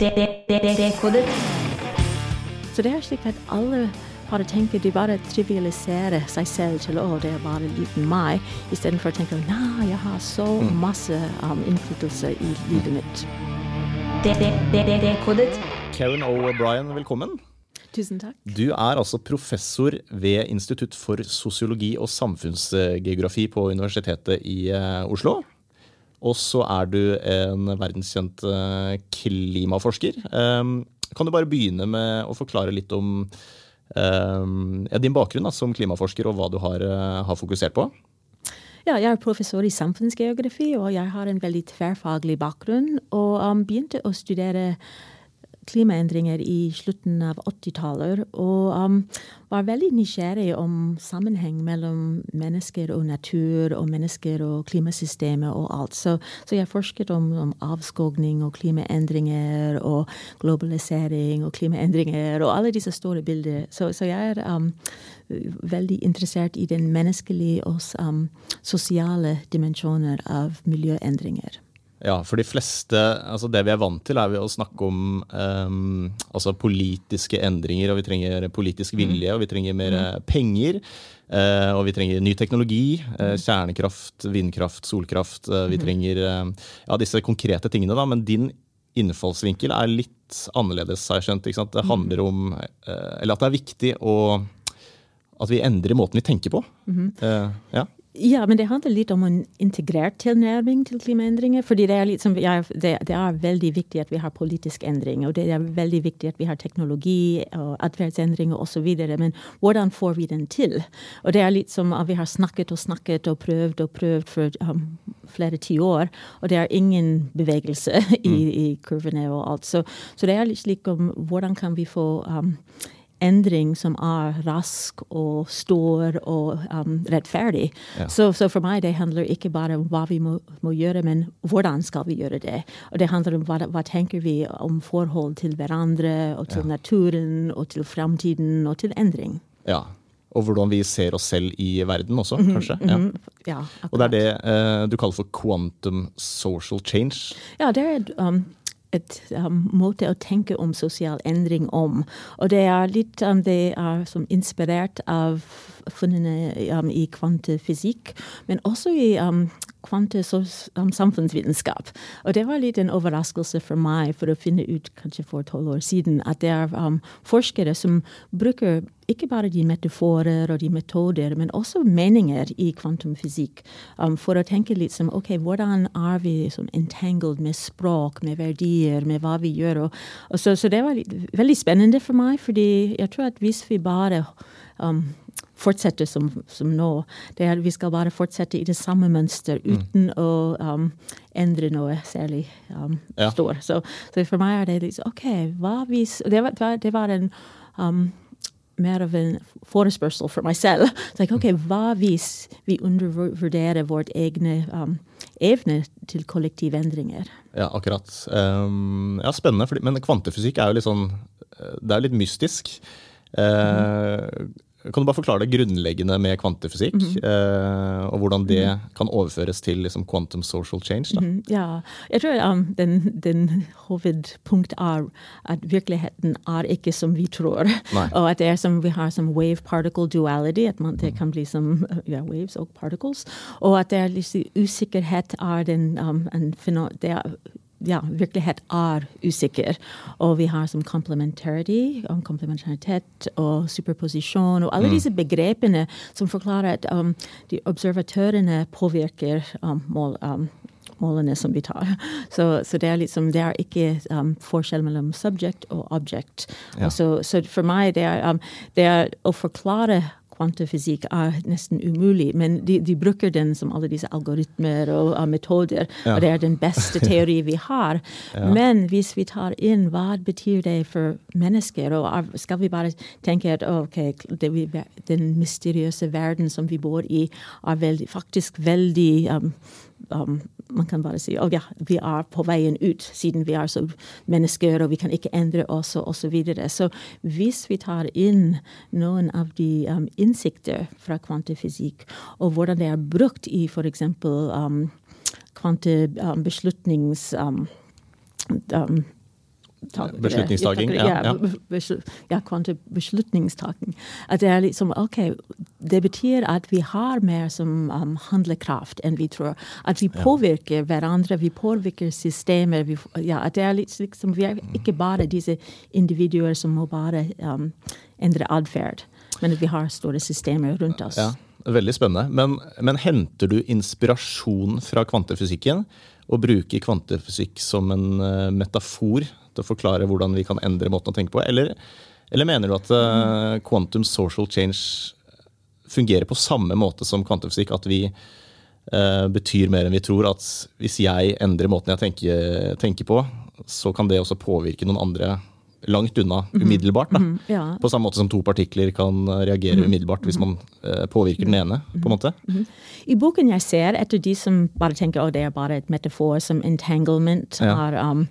Dekodet. Så det er slik at alle bare tenker de bare trivialiserer seg selv til å det er bare liten meg, istedenfor å tenke nei, jeg har så masse um, innflytelse i livet mitt. Dekodet. Karen O'Brien, velkommen. Tusen takk. Du er altså professor ved Institutt for sosiologi og samfunnsgeografi på Universitetet i eh, Oslo. Og så er du en verdenskjent eh, klimaforsker. Um, kan du bare begynne med å forklare litt om ja, din bakgrunn som klimaforsker, og hva du har, eh, har fokusert på? Ja, jeg er professor i samfunnsgeografi, og jeg har en veldig tverrfaglig bakgrunn. Og um, begynte å studere klimaendringer i slutten av 80-tallet. Og um, var veldig nysgjerrig om sammenheng mellom mennesker og natur, og mennesker og klimasystemet og alt. Så, så jeg forsket om, om avskogning og klimaendringer og globalisering og klimaendringer og alle disse store bildene. Så, så jeg er um, veldig interessert i den menneskelige og um, sosiale dimensjoner av miljøendringer. Ja, for de fleste, altså det vi er vant til, er å snakke om um, altså politiske endringer, og vi trenger politisk vilje, og vi trenger mer penger. Uh, og vi trenger ny teknologi. Uh, kjernekraft, vindkraft, solkraft. Uh, vi trenger ja, disse konkrete tingene, da. Men din innfallsvinkel er litt annerledes, har jeg skjønt. Ikke sant? Det handler om Eller at det er viktig å At vi endrer måten vi tenker på. ja. Ja, men det handler litt om en integrert tilnærming til klimaendringer. fordi det er, liksom, ja, det, det er veldig viktig at vi har politisk endring, og det er veldig viktig at vi har teknologi og atferdsendringer osv. Men hvordan får vi den til? Og det er litt som at vi har snakket og snakket og prøvd og prøvd for um, flere tiår, og det er ingen bevegelse i, i kurvene og alt. Så, så det er litt slik om hvordan kan vi få um, endring som er rask og stor og um, rettferdig. Ja. Så, så, for meg det handler ikke bare om hva vi må, må, gjøre, men hvordan skal vi gjøre det. Og det handler om hva, hva tenker vi om forhold til hverandre og til Ja. naturen og til framtiden og til endring. ja. Og hvordan vi ser oss selv i verden også, kanskje. Ja. -hmm. ja, Og det er det eh, du kaller for quantum social change. Ja, det er um, et um, måte å tenke om sosial endring om. Og det er litt um, det er som inspirert av funnene um, i kvantefysikk, men også i um, kvantesamfunnsvitenskap. Og det var litt en overraskelse for meg for å finne ut, kanskje for tolv år siden, at det er um, forskere som bruker ikke bare de metaforer og de metoder, men også meninger i kvantumfysikk. Um, for å tenke litt som ok, hvordan er vi som entangled med språk, med verdier, med hva vi gjør. Og, og så, så det var litt, veldig spennende for meg, fordi jeg tror at hvis vi bare um, fortsette som, som nå. Det er, vi skal bare fortsette i det samme mønster uten å um, endre noe særlig um, Ja. stor. Så, så for meg er det liksom OK, hva hvis Det var, det var, en um, mer av en forespørsel for meg selv. Så like, ok, Hva hvis vi undervurderer vårt egne um, evne til kollektive endringer? Ja, akkurat. Um, ja, spennende. Fordi, men kvantefysikk er jo litt sånn eh, Det er litt mystisk. Eh, Kan du bare forklare det grunnleggende med kvantefysikk? eh, og hvordan det kan overføres til liksom, quantum social change? Mm, Ja, jeg tror um, den, den hovedpunkt er at virkeligheten er ikke som vi tror. Nei. Og at det er som vi har som wave-particle duality, at man, det kan bli som uh, ja, waves og particles. Og at det er liksom usikkerhet er den um, en det er, ja, virkelighet er usikker. Og vi har som complementarity, om komplementaritet og superposisjon, og alle disse begrepene som forklarer at um, de observatørene påvirker um, mål, um, målene som vi tar. Så, så det er liksom, det er ikke um, forskjell mellom subject og object. Ja. Og så, så for meg det er, um, det er å forklare kvantefysikk er nesten umulig, men de, de bruker den som alle disse algoritmer og uh, metoder, Ja. og det er den beste teori vi har. Men hvis vi tar inn hva betyr det for mennesker, og skal vi bare tenke at okay, det, vi, den mysteriøse verden som vi bor i, er veldig, faktisk veldig um, um, man kan bare si at ja, vi er på veien ut, siden vi er så mennesker og vi kan ikke endre oss og osv. Så, videre. så hvis vi tar inn noen av de um, innsikter fra kvantefysikk, og hvordan det er brukt i f.eks. Um, kvantebeslutnings... Um, um, Beslutningstaking. Ja, Ja, ja. ja kvantebeslutningstaking. At det er liksom OK, det betyr at vi har mer som um, handlekraft enn vi tror. At vi påvirker hverandre, vi påvirker systemer. Vi, ja, at det er litt liksom, vi er ikke bare disse individuer som må bare um, endre atferd, men at vi har store systemer rundt oss. Ja, veldig spennende. Men, men henter du inspirasjon fra kvantefysikken og bruker kvantefysikk som en eh, metafor til å forklare hvordan vi kan endre måten å tenke på? Eller, eller mener du at uh, quantum social change fungerer på samme måte som kvantefysikk? At vi eh, betyr mer enn vi tror? At hvis jeg endrer måten jeg tenker, tenker på, så kan det også påvirke noen andre langt unna umiddelbart? Da. ja. På samme måte som to partikler kan eh, reagere umiddelbart hvis man eh, påvirker den ene. på en måte. I boken jeg ser etter de som bare tenker at det er bare et metafor, som entanglement, Ja. er, um,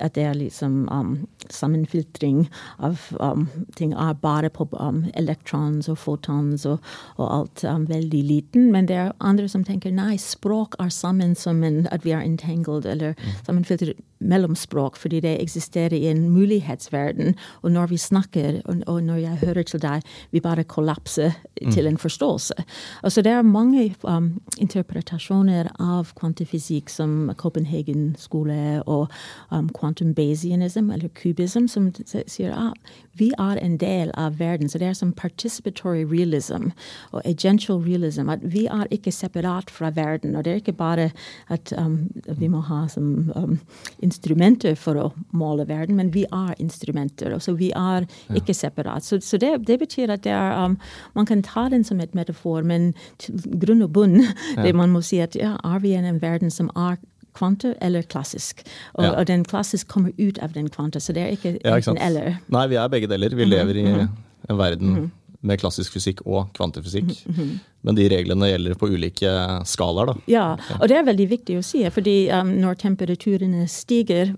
at det er liksom um, sammenfiltring av um, ting, er bare på um, elektrons og photons og, og alt um, veldig liten. Men det er andre som tenker nei, språk er sammen som en, at vi er entangled, eller sammenfiltret mellom språk, fordi det eksisterer i en mulighetsverden. Og når vi snakker, og, og når jeg hører til deg, vi bare kollapser til en forståelse. Altså det er mange um, interpretasjoner av kvantifysikk som Copenhagen skole og um, quantum Bayesianism, eller kubism, som sier at vi er en del av verden. Så det er som participatory realism og agential realism. At vi er ikke separat fra verden. Og det er ikke bare at um, vi må ha som um, instrumenter for å måle verden, men vi er instrumenter. og Så vi er ikke separat. Så, så det, det betyr at det er, um, man kan ta den som et metafor, men grunn og bunn det man må si at ja, er vi i en verden som er kvante eller klassisk. Og, Ja. og den klassisk kommer ut av den kvante, så det er ikke Ja, ikke enten-eller. Nei, vi er begge deler. Vi lever i en verden med klassisk fysikk og kvantefysikk. Men de reglene gjelder på ulike skalaer, da. Ja, og det er veldig viktig å si, fordi um, når temperaturene stiger,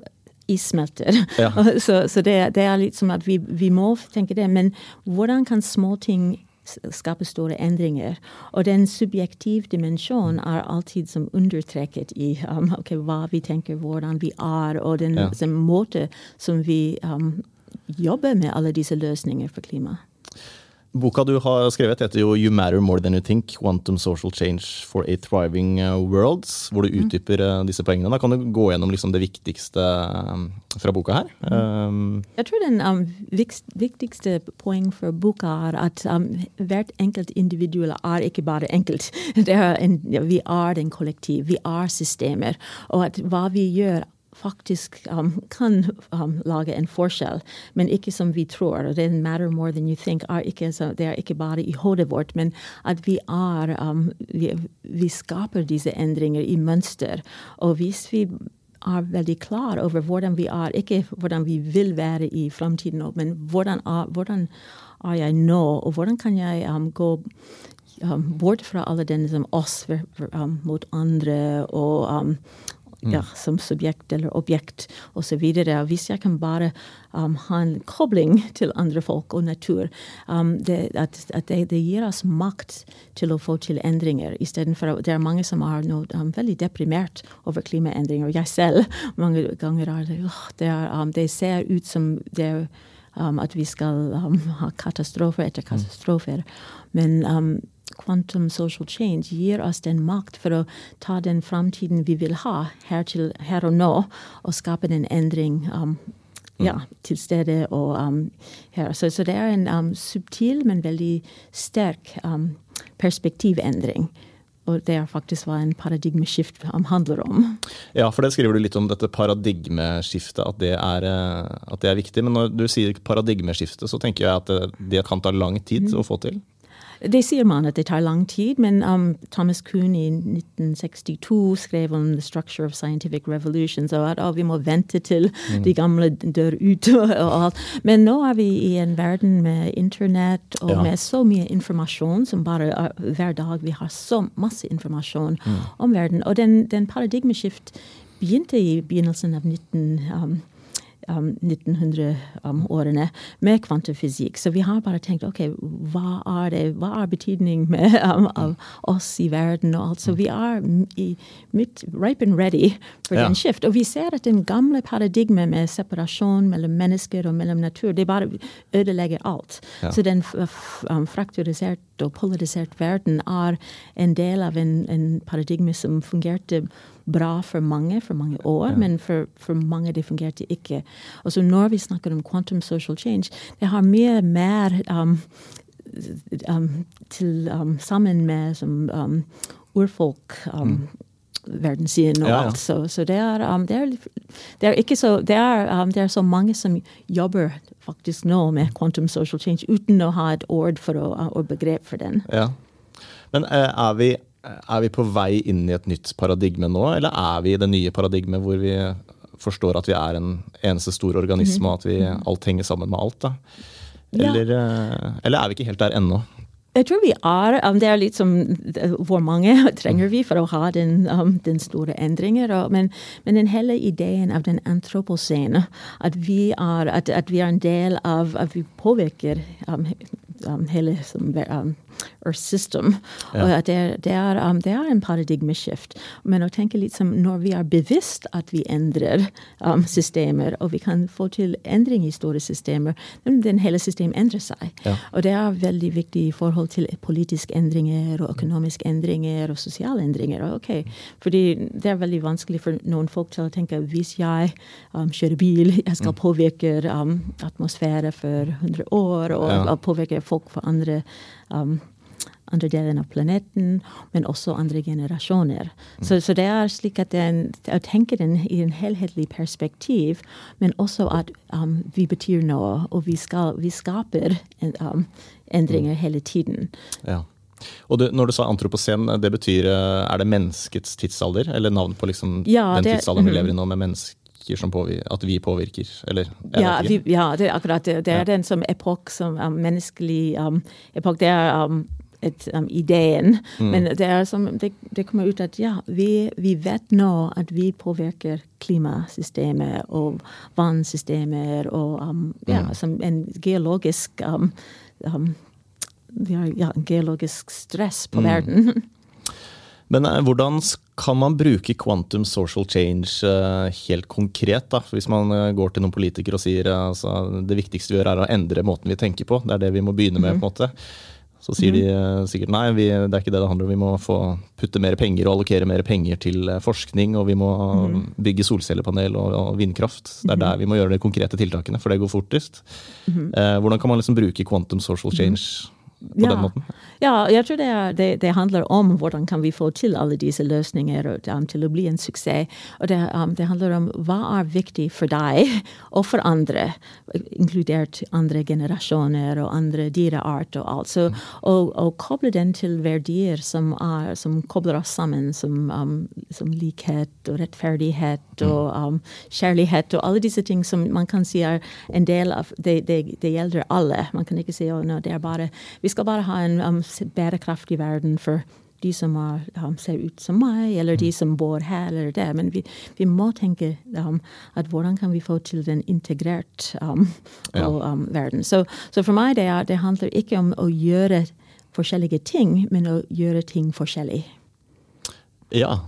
is smelter. Ja. så så det, det er litt som at vi, vi må tenke det. Men hvordan kan småting ting skape store endringer? Og den subjektive dimensjonen er alltid som undertrekket i um, okay, hva vi tenker, hvordan vi er, og den Ja. som måte som vi um, jobber med alle disse løsninger for klima. Boka du har skrevet heter jo You Matter More Than You Think. Quantum Social Change for a Thriving uh, World. Hvor du utdyper uh, disse poengene. Da kan du gå gjennom liksom det viktigste um, fra boka her. Um, Jeg tror den um, viktigste poeng for boka er at um, hvert enkelt individuell er ikke bare enkelt. Er en, vi er den kollektiv, vi er systemer. Og at hva vi gjør faktisk um, kan um, lage en forskjell, men ikke som vi tror. det matter more than you think. Er ikke, det er ikke bare i hodet vårt, men at vi er um, vi, vi skaper disse endringer i mønster. Og hvis vi er veldig klar over hvordan vi er, ikke hvordan vi vil være i framtiden, men hvordan er, hvordan er jeg nå, og hvordan kan jeg um, gå um, bort fra alle denne som oss for, for, um, mot andre, og ja, som subjekt eller objekt osv. Hvis jeg kan bare um, ha en kobling til andre folk og natur, um, det, at, at det, det gir oss makt til å få til endringer. Istedenfor Det er mange som er nå um, veldig deprimert over klimaendringer. Jeg selv mange ganger er det, åh, det, er, um, det ser ut som det er um, at vi skal um, ha katastrofer etter katastrofer. Men um, quantum social change gir oss den makt for å ta den framtiden vi vil ha her, til, her og nå, og skape den endring um, ja, til stede og um, her. Så, så det er en um, subtil, men veldig sterk um, perspektivendring. Og det er faktisk hva en paradigmeskift um, handler om. ja, for det skriver du litt om dette paradigmeskiftet, at det, er, uh, at det er viktig. Men når du sier paradigmeskifte, så tenker jeg at det, det kan ta lang tid å få til. Det sier man at det tar lang tid, men um, Thomas Kuhn i 1962 skrev om The Structure of Scientific Revolutions, og at oh, vi må vente til de gamle dør ut. og alt. Men nå er vi i en verden med internett og Ja. med så mye informasjon som bare er, hver dag vi har så masse informasjon om verden. Og den, den paradigmeskift begynte i begynnelsen av 19... Um, um, 1900-årene med kvantefysikk. Så vi har bare tenkt ok, hva er det, hva er betydning med, um, av oss i verden og alt. Så vi er midt, ripe and ready for ja. den skift. Og vi ser at den gamle paradigmet med separasjon mellom mennesker og mellom natur, det bare ødelegger alt. Ja. Så den um, frakturisert og polarisert verden er en del av en, en paradigme som fungerte bra for mange for mange år, ja. men for, for, mange det fungerte ikke. Og så når vi snakker om quantum social change, det har mye mer um, um, til um, sammen med som um, urfolk. Um, mm verdenssiden og ja, ja. alt. Så, så det, er, um, det, er, det, er, ikke så det er, det er, så mange som jobber faktisk nå med quantum social change uten å ha et ord for å, og begrep for den. Ja. Men uh, er vi er vi på vei inn i et nytt paradigme nå, eller er vi i det nye paradigmet hvor vi forstår at vi er en eneste stor organisme, og at vi alt henger sammen med alt? da? Eller, ja. Eh, eller er vi ikke helt der ennå? Jeg tror vi er. Um, det er litt som hvor mange trenger vi for å ha den, um, den store endringen. men, men, den hele ideen av den antropocene, at vi er, at, at vi er en del av At vi påvirker um, um, hele som, um, Earth System. Ja. Og det er, det, er, um, det er, en paradigmeskift. Men å tenke litt som når vi er bevisst at vi endrer um, systemer, og vi kan få til endring i store systemer, den, hele systemet endrer seg. Ja. Og det er veldig viktig i forhold til politiske endringer og økonomiske endringer og sosiale endringer. Okay. Fordi det er veldig vanskelig for noen folk til å tenke hvis jeg um, kjører bil, jeg skal mm. påvirke um, atmosfære for 100 år, og, ja. og påvirke folk for andre um, andre deler av planeten, men også andre generasjoner. Mm. Så, så, det er slik at den, jeg tenker den i en helhetlig perspektiv, men også at um, vi betyr noe, og vi, skal, vi skaper en, um, endringer mm. hele tiden. Ja. Og du, når du sa antropocen, det betyr eh, Er det menneskets tidsalder? Eller navnet på liksom ja, den tidsalderen vi mm. lever i nå, med mennesker? at vi påvirker, eller? Ja, vi, ja, det er akkurat det. Det er ja. den som epok, som er menneskelig um, epok. Det er um, et, um, ideen. Mm. Men det, er som, det, det, kommer ut at ja, vi, vi, vet nå at vi påvirker klimasystemet og vannsystemer og um, ja, mm. som en geologisk um, um, ja, geologisk stress på mm. verden. Men uh, hvordan kan man bruke quantum social change uh, helt konkret? da? Hvis man uh, går til noen politikere og sier altså, det viktigste vi gjør er å endre måten vi tenker på. Det er det vi må begynne med. på en måte. Så sier de mhm. eh, sikkert nei, vi, det er ikke det det handler om. Vi må få putte mer penger og allokere mer penger til eh, forskning. Og vi må mm. bygge solcellepanel og, og, vindkraft. Det er mhm. der vi må gjøre de konkrete tiltakene, for det går fortest. Eh, hvordan kan man liksom bruke quantum social mhm. change på den måten? Ja, jeg tror det, er, det, det, handler om hvordan kan vi få til alle disse løsninger um, til å bli en suksess. Og det, um, det, handler om hva er viktig for deg og for andre, inkludert andre generasjoner og andre dyreart og alt. Så å, koble den til verdier som, er, som kobler oss sammen, som, um, som likhet og rettferdighet mm. og um, kjærlighet og alle disse ting som man kan si er en del av det gjelder alle. Man kan ikke si at oh, no, det er bare vi skal bare ha en um, bærekraftig verden for de som er, um, ser ut som meg, eller de mm. som bor her eller der. Men vi, vi må tenke um, at hvordan kan vi få til den integrert um, ja. Um, verden. Så, så, for meg det, er, det handler ikke om å gjøre forskjellige ting, men å gjøre ting forskjellig. Ja,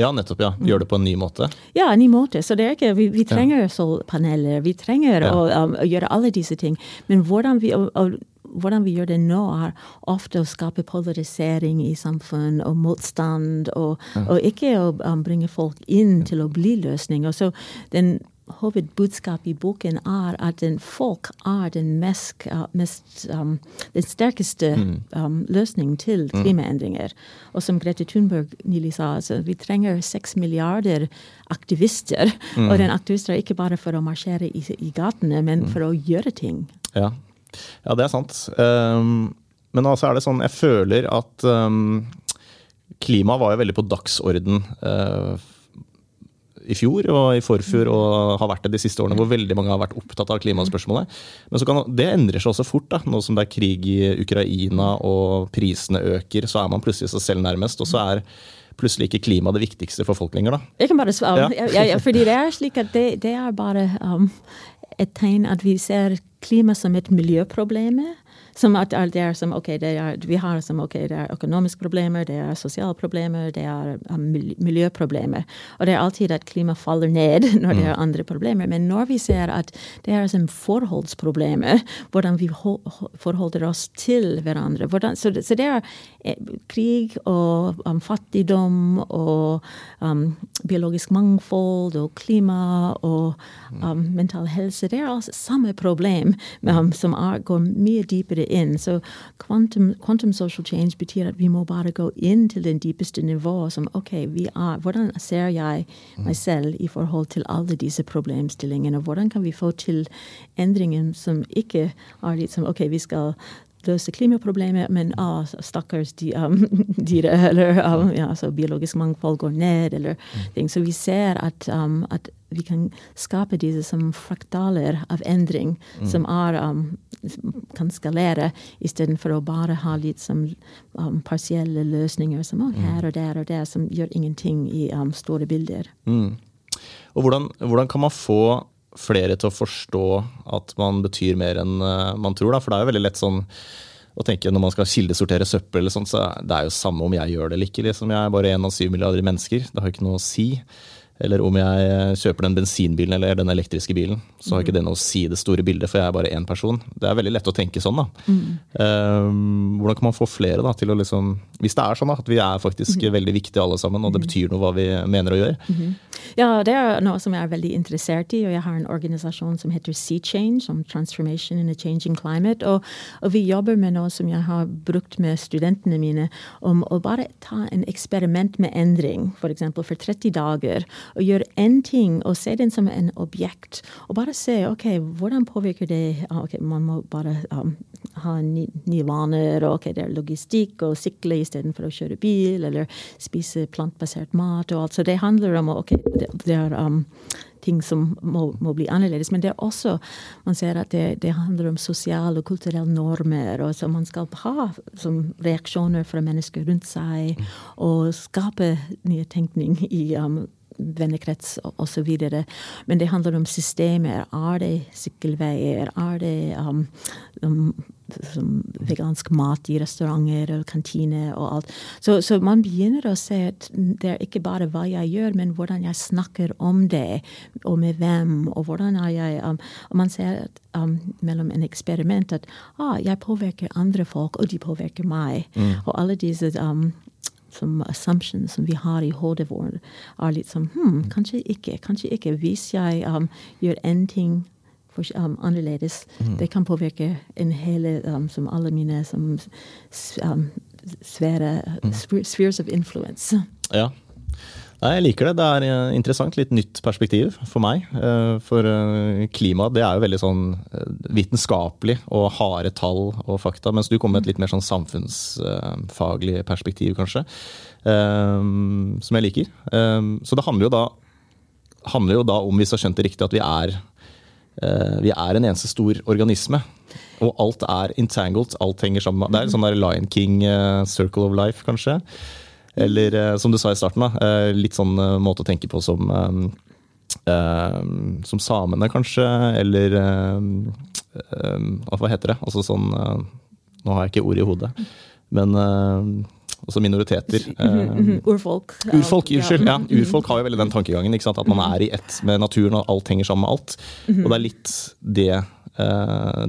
ja, nettopp. ja. Gjør det på en ny måte? Ja, en ny måte. Så det er ikke, Vi, vi trenger ja. solpaneler, vi trenger ja. å, um, å, gjøre alle disse ting. Men hvordan vi, og, og, hvordan vi gjør det nå, er ofte å skape polarisering i samfunn og motstand, og, og ikke å um, bringe folk inn til å bli løsninger. Så den hovedbudskapet i boken er at den folk er den mest, uh, mest um, den sterkeste mm. um, løsningen til mm. klimaendringer. Og som Grete Thunberg nylig sa, altså, vi trenger seks milliarder aktivister. Mm. Og den aktivister er ikke bare for å marsjere i, i gatene, men mm. for å gjøre ting. Ja. Ja, det er sant. Um, men altså er det sånn, jeg føler at um, klima var jo veldig på dagsorden uh, i fjor og i forfjor og har vært det de siste årene, hvor veldig mange har vært opptatt av klimaspørsmålet. Men kan, det endrer seg også fort. da, Nå som det er krig i Ukraina og prisene øker, så er man plutselig seg selv nærmest. Og så er plutselig ikke klima det viktigste for folk lenger, da? Jeg kan bare svare. Ja. ja, ja, fordi det er slik at det, det er bare um, et tegn at vi ser klima som et miljøproblem. Som at det er som, ok, er, Vi har som, ok, det er økonomiske problemer, det er sosiale problemer, det er um, miljøproblemer. Og det er alltid at klima faller ned når det er mm. andre problemer. Men når vi ser at det er som forholdsproblemer, hvordan vi forholder oss til hverandre hvordan, så, så, det er eh, krig og um, fattigdom og um, biologisk mangfold og klima og mm. um, mental helse. Det er altså samme problem um, som er, går mye dypere inn. Så quantum, quantum, social change betyr at vi må bare gå inn til den dypeste nivået. Som OK, er, hvordan ser jeg meg selv i forhold til alle disse problemstillingene? Hvordan kan vi få til endringen som ikke er litt som OK, vi skal løse klimaproblemet, men ah, stakkars de, um, dyre, eller um, ja, biologisk mangfold går ned, eller mm. ting. Så vi ser at, um, at, vi kan skape disse som fraktaler av endring, mm. som er, um, kan skalere, istedenfor å bare ha litt som um, partielle løsninger som oh, her og der og der, som gjør ingenting i um, store bilder. Mm. Og hvordan, hvordan kan man få flere til å forstå at man betyr mer enn uh, man tror. Da. For det er jo veldig lett sånn å tenke når man skal kildesortere søppel, eller sånt, så det er jo samme om jeg gjør det eller ikke. Liksom. Jeg er bare én av syv milliarder mennesker. Det har ikke noe å si. Eller om jeg eh, kjøper den bensinbilen eller den elektriske bilen, så har ikke det noe å si det store bildet, for jeg er bare én person. Det er veldig lett å tenke sånn, da. Mm. Hvordan kan man få flere da, til å liksom Hvis det er sånn da, at vi er faktisk mm. veldig viktige alle sammen, og det betyr noe hva vi mener å gjøre. Mm. Ja, det er noe som jeg er veldig interessert i, og jeg har en organisasjon som heter Sea Change, som Transformation in a Changing Climate. Og, og vi jobber med noe som jeg har brukt med studentene mine, om å bare ta en eksperiment med endring, f.eks. For, for 30 dager og gjøre én ting og se den som en objekt. Og bare se ok, hvordan påvirker det ok, Man må bare um, ha nye vaner, og ok, det er logistikk og sykle istedenfor å kjøre bil, eller spise plantbasert mat og alt. Så det handler om ok, det, det er um, ting som må, må, bli annerledes. Men det er også man ser at det, det handler om sosiale og kulturelle normer, og som man skal ha som reaksjoner fra mennesker rundt seg, og skape nye tenkning i um, vennekrets osv. Men det handler om systemer. Er det sykkelveier? Er det um, um, vegansk mat i restauranter og kantiner og alt. Så, så, man begynner å se at det er ikke bare hva jeg gjør, men hvordan jeg snakker om det, og med hvem, og hvordan er jeg um, Og man ser at, um, mellom en eksperiment at ah, jeg påvirker andre folk, og de påvirker meg. Mm. Og alle disse um, som assumption som vi har i hodet vårt, er litt sånn hm, kanskje ikke. Kanskje ikke. Hvis jeg um, gjør en ting for, um, annerledes, mm. det kan påvirke en hele um, som alle mine som um, sfære, mm. spheres of influence. Ja. Nei, Jeg liker det. Det er eh, interessant. Litt nytt perspektiv for meg. Eh, for eh, klima det er jo veldig sånn vitenskapelig og harde tall og fakta. Mens du kommer med et litt mer sånn samfunnsfaglig perspektiv, kanskje. Som jeg liker. Så det handler jo da, handler jo da om, hvis jeg har skjønt det riktig, at vi er, vi er en eneste stor organisme. Og alt er entangled. Alt henger sammen. Det er en sånn der Lion King circle of life, kanskje. Eller eh, som du sa i starten, da, eh, litt sånn eh, måte å tenke på som som samene, kanskje, eller Hva heter det? Altså sånn Nå har jeg ikke ordet i hodet. Men altså minoriteter. Urfolk. Urfolk, Unnskyld. ja, Urfolk har jo veldig den tankegangen. At man er i ett med naturen, og alt henger sammen med alt. Og det er litt det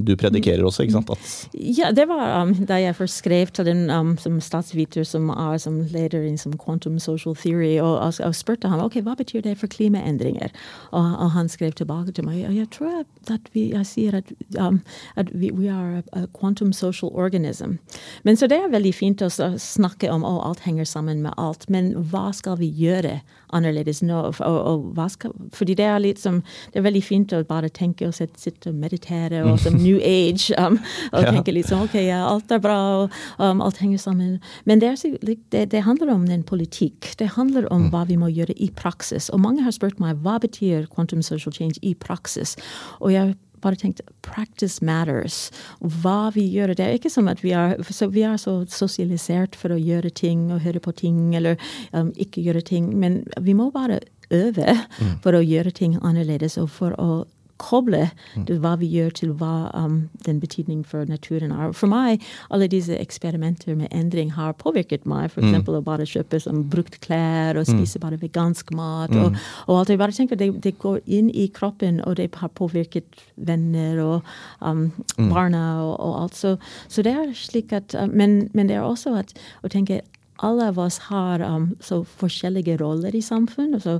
du predikerer også, ikke sant? At ja, det var um, da jeg først skrev til den um, som statsviter som er som leder i quantum social theory, og, og, og spurte ham ok, hva betyr det for klimaendringer. Og, og han skrev tilbake til meg og jeg tror at vi, jeg sier at, um, at vi, we are a, quantum social organism. Men Så det er veldig fint å snakke om at alt henger sammen med alt, men hva skal vi gjøre annerledes nå? Og, og skal, fordi det er, litt som, det er veldig fint å bare tenke og sitte og meditere og som New Age. Um, og ja. tenke litt sånn OK, ja, alt er bra, og um, alt henger sammen. Men det, er, det, det, handler om den politikk. Det handler om mm. hva vi må gjøre i praksis. Og mange har spurt meg hva betyr quantum social change i praksis. Og jeg bare tenkt practice matters. Hva vi gjør. Det er ikke som at vi er så, vi er så sosialisert for å gjøre ting og høre på ting, eller um, ikke gjøre ting. Men vi må bare øve mm. for å gjøre ting annerledes og for å koble mm. hva vi gjør, til hva um, den betydning for naturen er. For meg, alle disse eksperimenter med endring har påvirket meg. F.eks. Mm. å bare kjøpe som brukt klær og mm. spise bare vegansk mat. Mm. Og, og, alt. Jeg bare tenker det, det, går inn i kroppen, og det har påvirket venner og um, mm. barna og, og, alt. Så, så, det er slik at, uh, men, men, det er også at, å tenke alle av oss har um, så forskjellige roller i samfunnet. Så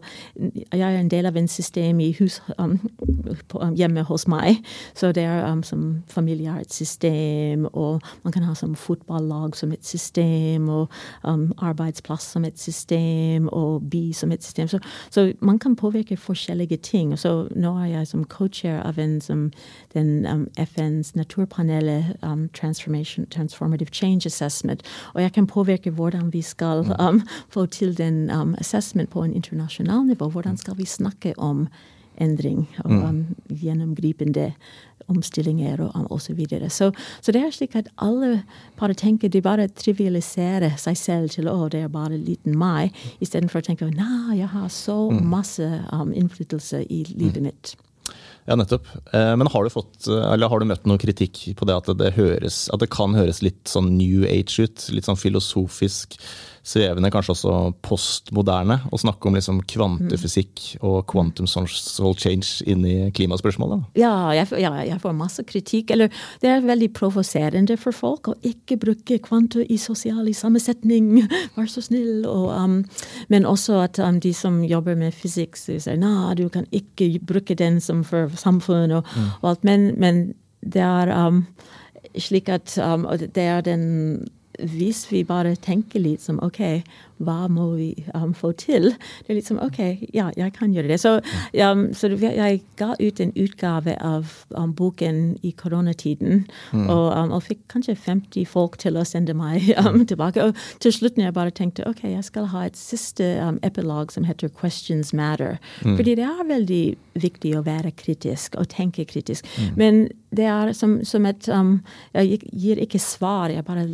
jeg er en del av en system hus, um, på, um, hjemme hos meg. Så det er um, som familie har et system, og man kan ha som fotballag som et system, og um, arbeidsplass som et system, og by som et system. Så, så, man kan påvirke forskjellige ting. Så nå er jeg som co-chair av en som den um, FNs naturpanelet Transformative Change Assessment, og jeg kan påvirke hvordan vi skal mm. um, få til den um, assessment på en internasjonal nivå. Hvordan skal vi snakke om endring og mm. um, gjennomgripende omstillinger og um, osv. Så, videre. så Så det er slik at alle bare tenker de bare trivialiserer seg selv til å det er bare liten meg, istedenfor å tenke nei, jeg har så mm. masse um, innflytelse i livet mitt. Ja, nettopp. Eh, men har du, fått, eller har du møtt noe kritikk på det at det, høres, at det kan høres litt sånn new age ut? Litt sånn filosofisk? Svevende, kanskje også postmoderne, å snakke om liksom kvantefysikk og quantum social change inn i klimaspørsmålet? Ja jeg, ja, jeg, får masse kritikk. Eller det er veldig provoserende for folk å ikke bruke kvantum i sosial sammensetning. Vær så snill. Og, um, men også at um, de som jobber med fysikk, sier nei, du kan ikke bruke den som for samfunnet og, mm. og alt. Men, men, det er um, slik at um, det er den hvis vi bare tenker litt som OK, hva må vi um, få til? Det er litt som OK, ja, jeg kan gjøre det. Så, um, så jeg ga ut en utgave av um, boken i koronatiden, mm. og, um, og, fikk kanskje 50 folk til å sende meg um, tilbake. Og til slutt når jeg bare tenkte OK, jeg skal ha et siste um, epilog som heter 'Questions Matter'. Mm. Fordi det er veldig viktig å være kritisk og tenke kritisk. Mm. Men det er som, som et Jeg gir ikke svar, jeg bare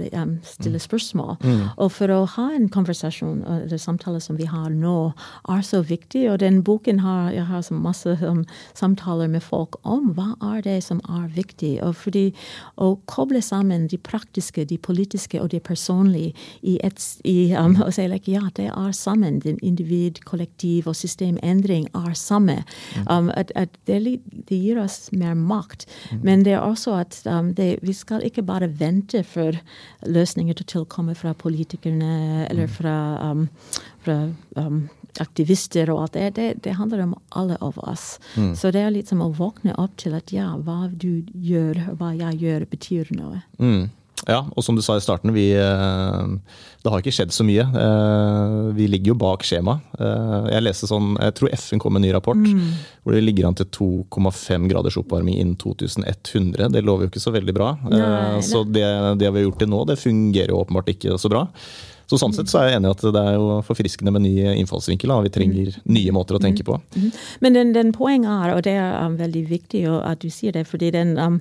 stiller mm. spørsmål. Mm. Og for å ha en konversasjon kommunikasjon eller samtaler som vi har nå, er så viktig. Og den boken har jeg har så masse um, samtaler med folk om hva er det som er viktig. Og fordi å koble sammen de praktiske, de politiske og det personlige i et i, um, og si like, ja, det er sammen. Den individ, kollektiv og systemendring er samme. Mm. Um, at, at det, det, gir oss mer makt. Mm. Men det er også at um, det, vi skal ikke bare vente for løsninger til å komme fra politikerne eller mm. Fra um, fra um, aktivister og alt det, det, det, handler om alle av oss. Mm. Så det er litt som å våkne opp til at ja, hva du gjør, hva jeg gjør, betyr noe. Mm. Ja, og som du sa i starten, vi, eh, det har ikke skjedd så mye. Eh, vi ligger jo bak skjema. Eh, jeg leste sånn, jeg tror FN kom med en ny rapport mm. hvor det ligger an til 2,5 graders oppvarming innen 2100. Det lover jo ikke så veldig bra. Nei, så det, det vi har gjort til nå, det fungerer jo åpenbart ikke så bra. Så Sånn sett så er jeg enig i at det er jo forfriskende med ny innfallsvinkel. Da. Vi trenger mm. nye måter å tenke på. Mm. Mm. Men den, den poenget er, og det er um, veldig viktig at du sier det, fordi den um,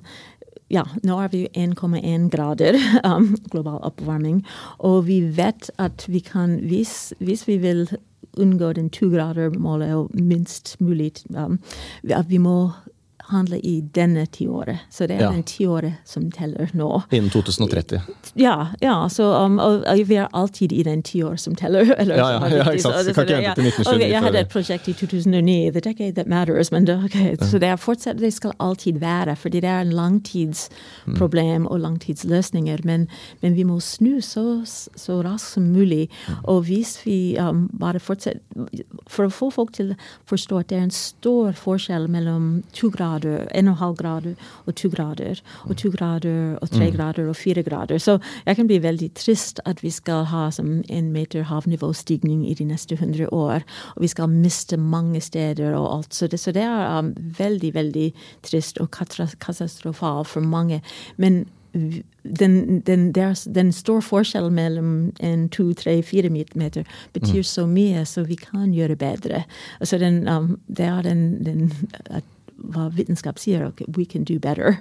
ja, nå er vi 1,1 grader um, global oppvarming. Og vi vet at vi kan, hvis, hvis vi vil unngå den togradermålet og minst mulig, um, at vi må handler i denne tiåret. Så det er ja. den tiåret som teller nå. Innen 2030. Ja. ja så, um, og, og, vi er alltid i den tiåret som teller. Eller, ja, ja, ja, ikke sant. Så, kan ikke vente til 1929. jeg hadde et prosjekt i 2009, The Decade That Matters. men det, okay. Så det er fortsatt, det skal alltid være, fordi det er en langtidsproblem og langtidsløsninger. Men, men vi må snu så, så raskt som mulig. Og hvis vi um, bare fortsetter For å få folk til å forstå at det er en stor forskjell mellom to grader grader, 1,5 grader og 2 grader. Og 2 grader og 3 mm. grader og 4 grader. Så jeg kan bli veldig trist at vi skal ha som en meter havnivåstigning i de neste 100 år. Og vi skal miste mange steder og alt. Så det, så det er um, veldig, veldig trist og katastrofalt for mange. Men den, den, den store forskjellen mellom en, to, tre, fire meter betyr mm. så mye, så vi kan gjøre bedre. Altså den, um, det er den, den hva vitenskap sier. Okay, we can do better.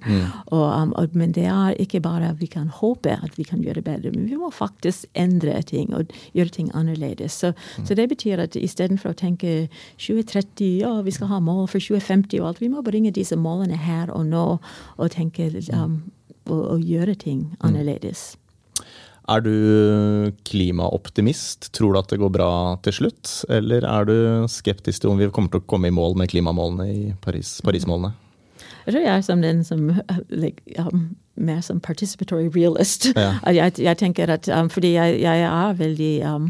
Og, um, og, men det er ikke bare at vi kan håpe at vi kan gjøre bedre, men vi må faktisk endre ting og gjøre ting annerledes. Så, så det betyr at istedenfor å tenke 2030, ja, vi skal ha mål for 2050 og alt, vi må bringe disse målene her og nå og tenke um, og, og gjøre ting annerledes. Er du klimaoptimist? Tror du at det går bra til slutt? Eller er du skeptisk til om vi kommer til å komme i mål med klimamålene i Paris, Parismålene? Jeg tror jeg er som den som like, um, mer som participatory realist. Ja. Jeg, jeg, tenker at um, Fordi jeg, jeg, er veldig um,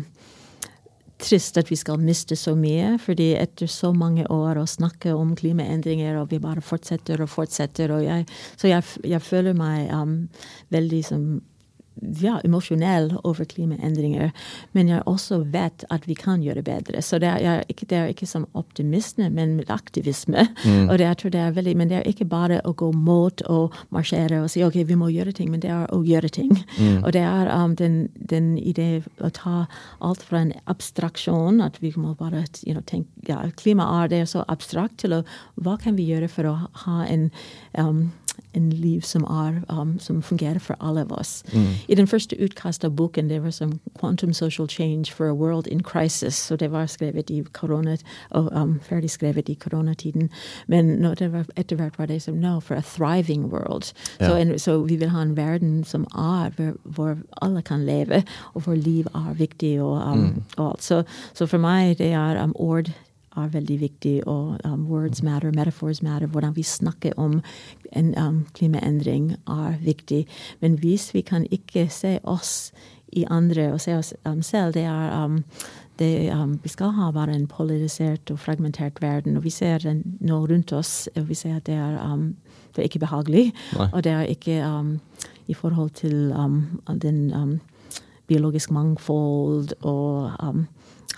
trist at vi skal miste så mye. fordi etter så mange år å snakke om klimaendringer, og vi bare fortsetter og fortsetter. Og jeg, så jeg, føler meg um, veldig som ja, emosjonell over klimaendringer, men jeg også vet at vi kan gjøre bedre. Så det er, ikke, det er ikke som optimisme, men aktivisme. Mm. Og det, jeg tror det er veldig, Men det er ikke bare å gå mot og marsjere og si ok, vi må gjøre ting, men det er å gjøre ting. Mm. Og det er um, den, den idé å ta alt fra en abstraksjon, at vi må bare you know, tenke ja, Klima er det så abstrakt til å hva kan vi gjøre for å ha en um, en liv som, er, um, som fungerer for alle av oss. Mm. I den første utkastet av boken det var som 'Quantum Social Change for a World in Crisis'. og Det var skrevet i korona, og um, ferdig skrevet i koronatiden. Men etter hvert var det som no, for a thriving world. Ja. Så, en, så, vi vil ha en verden som er hvor, hvor alle kan leve, og hvor liv er viktig. og, um, mm. og alt. Så, så, for meg det er um, ord er veldig viktig, og um, words matter, metaphors matter. Hvordan vi snakker om en um, klimaendring er viktig. Men hvis vi kan ikke se oss i andre og se oss um, selv, det er um, det, um, vi skal ha bare en polarisert og fragmentert verden. Og vi ser den nå rundt oss, og vi ser at det er, um, det er ikke behagelig. Nei. Og det er ikke i forhold til den biologisk mangfold og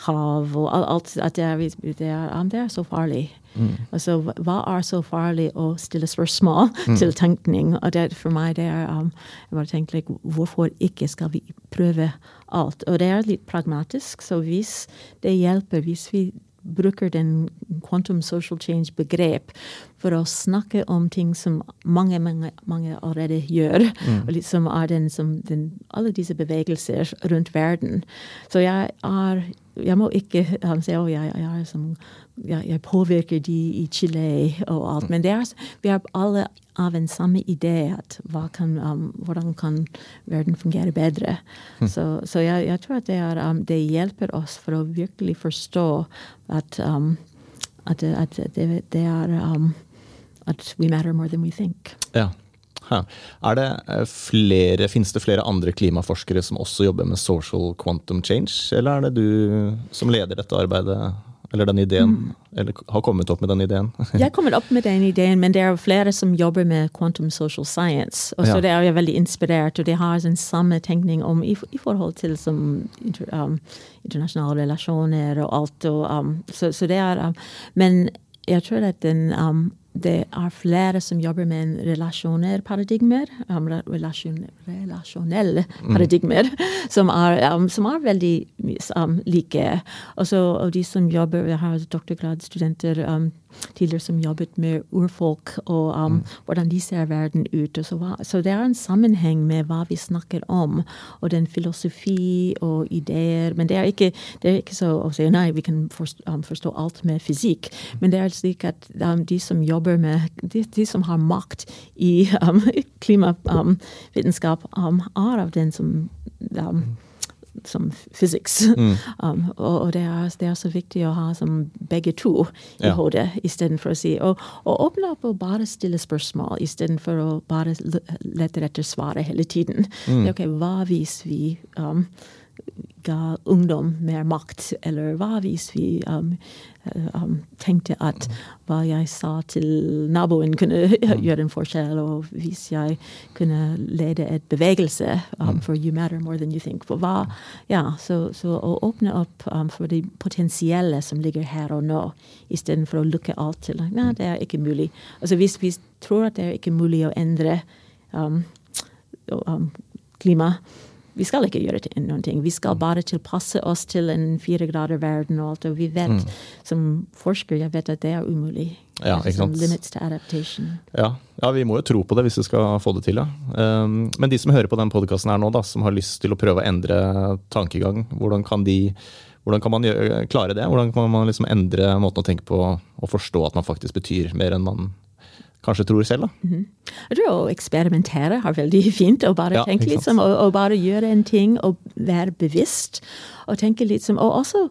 hav og alt at det er, det er, det er så farlig. Mm. Altså, hva er så farlig å stille spørsmål mm. til tenkning? Og det, for meg det er um, jeg bare tenker, like, Hvorfor ikke skal vi prøve alt? Og det er litt pragmatisk, så hvis det hjelper, hvis vi bruker den quantum social change-begrep for å snakke om ting som mange mange, mange allerede gjør. Mm. og liksom er den, som den, Alle disse bevegelser rundt verden. Så jeg er jeg må ikke Han si at jeg, jeg, jeg, jeg, påvirker de i Chile og alt. Men er, vi er alle av en samme idé at kan, um, hvordan kan verden fungere bedre. Mm. Så, så jeg, tror at det, er, um, det, hjelper oss for å virkelig forstå at, um, at, at det, det, er um, at we matter more than we think. Ja. Er det eh, flere, Finnes det flere andre klimaforskere som også jobber med social quantum change, eller er det du som leder dette arbeidet? Eller den ideen, mm. eller har kommet opp med den ideen? jeg har kommet opp med den ideen, men det er flere som jobber med quantum social science. Og så ja. det er jeg veldig inspirert, og de har den samme tenkning om i, i forhold til som um, internasjonale relasjoner og alt. Og, um, så, så, det er um, Men jeg tror at den um, det er flere som jobber med relasjoner paradigmer. Um, relasjon, relasjonelle mm. paradigmer, mm. som, er, um, som, er, veldig um, like. Også, og de som jobber, jeg har doktorgradsstudenter um, tidligere som jobbet med urfolk, og um, mm. hvordan de ser verden ut. Så, så, det er en sammenheng med hva vi snakker om, og den filosofi og ideer. Men det er ikke, det er ikke så å si nei, vi kan forstå, um, forstå alt med fysikk. Men det er slik at um, de som jobber med De, de som har makt i um, klimavitenskap, um, er av den som som physics. Mm. Um, og, og det, er, det, er, så viktig å ha som begge to i ja. hodet, istedenfor å si og, og, åpne opp og bare stille spørsmål, istedenfor å bare lete etter svaret hele tiden. Mm. Ok, hva hvis vi um, ga ungdom mer makt, eller hva hvis vi um, um, tenkte at hva jeg sa til naboen, kunne mm. gjøre en forskjell, og hvis jeg kunne lede et bevegelse um, mm. for You Matter More Than You Think. For hva, ja, så, så å åpne opp um, for det potensielle som ligger her og nå, istedenfor å lukke alt til Nei, det er ikke mulig. Altså Hvis vi tror at det er ikke mulig å endre um, um, klima, vi skal ikke gjøre noen ting. Vi skal bare tilpasse oss til en fire grader verden og alt. Og vi vet, Mm. som forsker, jeg vet at det er umulig. Ja, ikke sånn sant. Limits to adaptation. Ja. ja, vi må jo tro på det hvis vi skal få det til, ja. Um, men de som hører på den podkasten her nå, da, som har lyst til å prøve å endre tankegang, hvordan kan de hvordan kan man gjøre, klare det? Hvordan kan man liksom endre måten å tenke på og forstå at man faktisk betyr mer enn man kanskje tror selv? da? Jeg tror å eksperimentere er veldig fint. Å bare Ja, tenke litt som, og, og bare gjøre en ting og være bevisst. Og tenke litt som, og også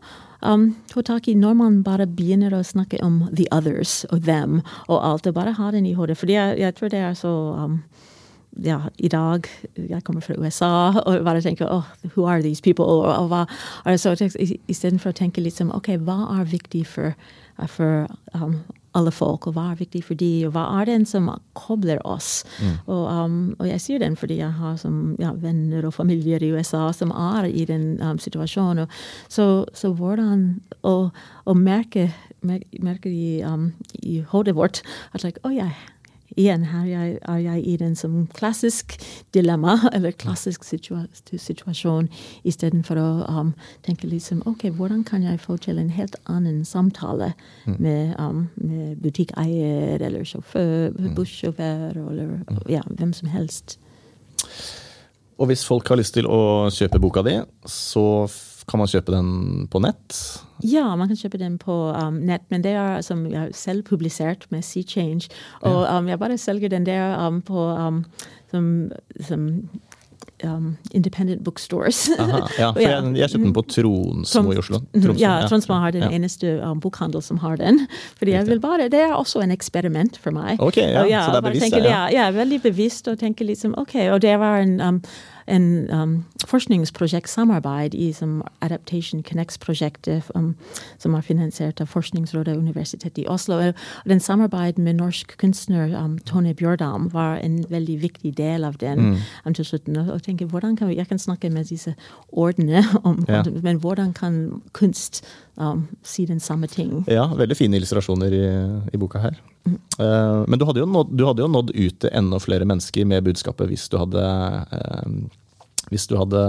um, få tak i når man bare begynner å snakke om the others og them og alt. Og bare ha den i hodet. Fordi jeg, jeg tror det er så um, ja, i dag Jeg kommer fra USA og bare tenker oh, who are these people? Og, og hva, og så Istedenfor å tenke litt som ok, hva er viktig for, for um, alle folk, og hva er viktig for de, og hva er den som kobler oss? Og, um, og jeg sier den fordi jeg har som, ja, venner og familier i USA som er i den um, situasjonen. Og så, så hvordan å, merke, merke, merke i, um, i hodet vårt at like, oh, ja, igjen her jeg, er jeg i den som klassisk dilemma, eller klassisk situa situasjon, istedenfor å um, tenke liksom ok, hvordan kan jeg få til en helt annen samtale med, um, med butikkeier eller sjåfør, bussjåfør eller ja, hvem som helst. Og hvis folk har lyst til å kjøpe boka di, så kan man kjøpe den på nett. Ja, man kan kjøpe den på um, nett, men det er som jeg har selv publisert med Sea Change. Og um, jeg bare selger den der um, på um, som, som um, independent bookstores. Aha, ja, for jeg, jeg kjøpte den på Tronsmo i Oslo. Mhm, Ja, Tronsmo har den Ja. eneste um, bokhandel som har den. Fordi jeg vil bare, Det er også en eksperiment for meg. Ok, ja, ja så det er bevisst, Tenker, ja. ja. er veldig bevisst og tenker liksom, ok, og det var en, um, en um, forskningsprosjektsamarbeid i som Adaptation Connects-prosjektet um, som er finansiert av Forskningsrådet og Universitetet i Oslo. Og den samarbeidet med norsk kunstner um, Tone Bjørdam var en veldig viktig del av den. Mm. um, til slutten. Og tenke, hvordan kan vi, Jeg kan snakke med disse ordene, om, Ja. men hvordan kan kunst um, si den samme ting? Ja, veldig fine illustrasjoner i, i boka her. Eh, men du hadde, jo nådd, du hadde jo nådd ut til enda flere mennesker med budskapet hvis du hadde eh, hvis du hadde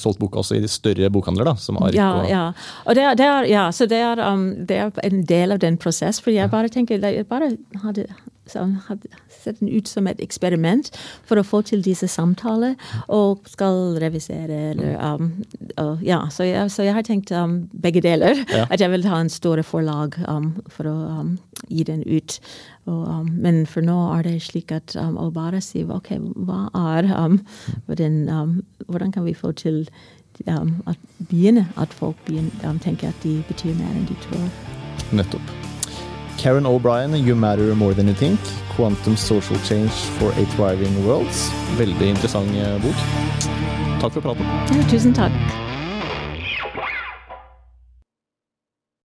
solgt boka også i de større bokhandler, da, som Ark Ja, og ja. Og det er, det er, ja, så det er, um, det er en del av den prosessen. For jeg bare tenker Jeg bare hadde, så hadde sett ut som et eksperiment for å få til disse samtaler, og skal revisere eller um, og, Ja, så jeg, så jeg har tenkt um, begge deler. Ja. At jeg vil ha en store forlag um, for å um, gi den ut. Og, um, men for nå er det slik at um, å bare si ok, hva er hvordan, hvordan kan vi få til at begynne at folk begynner, tenker at de betyr mer enn de tror. Nettopp. Karen O'Brien, You Matter More Than You Think. Quantum Social Change for a Thriving World. Veldig interessant eh, bok. Takk for praten. Ja, tusen takk.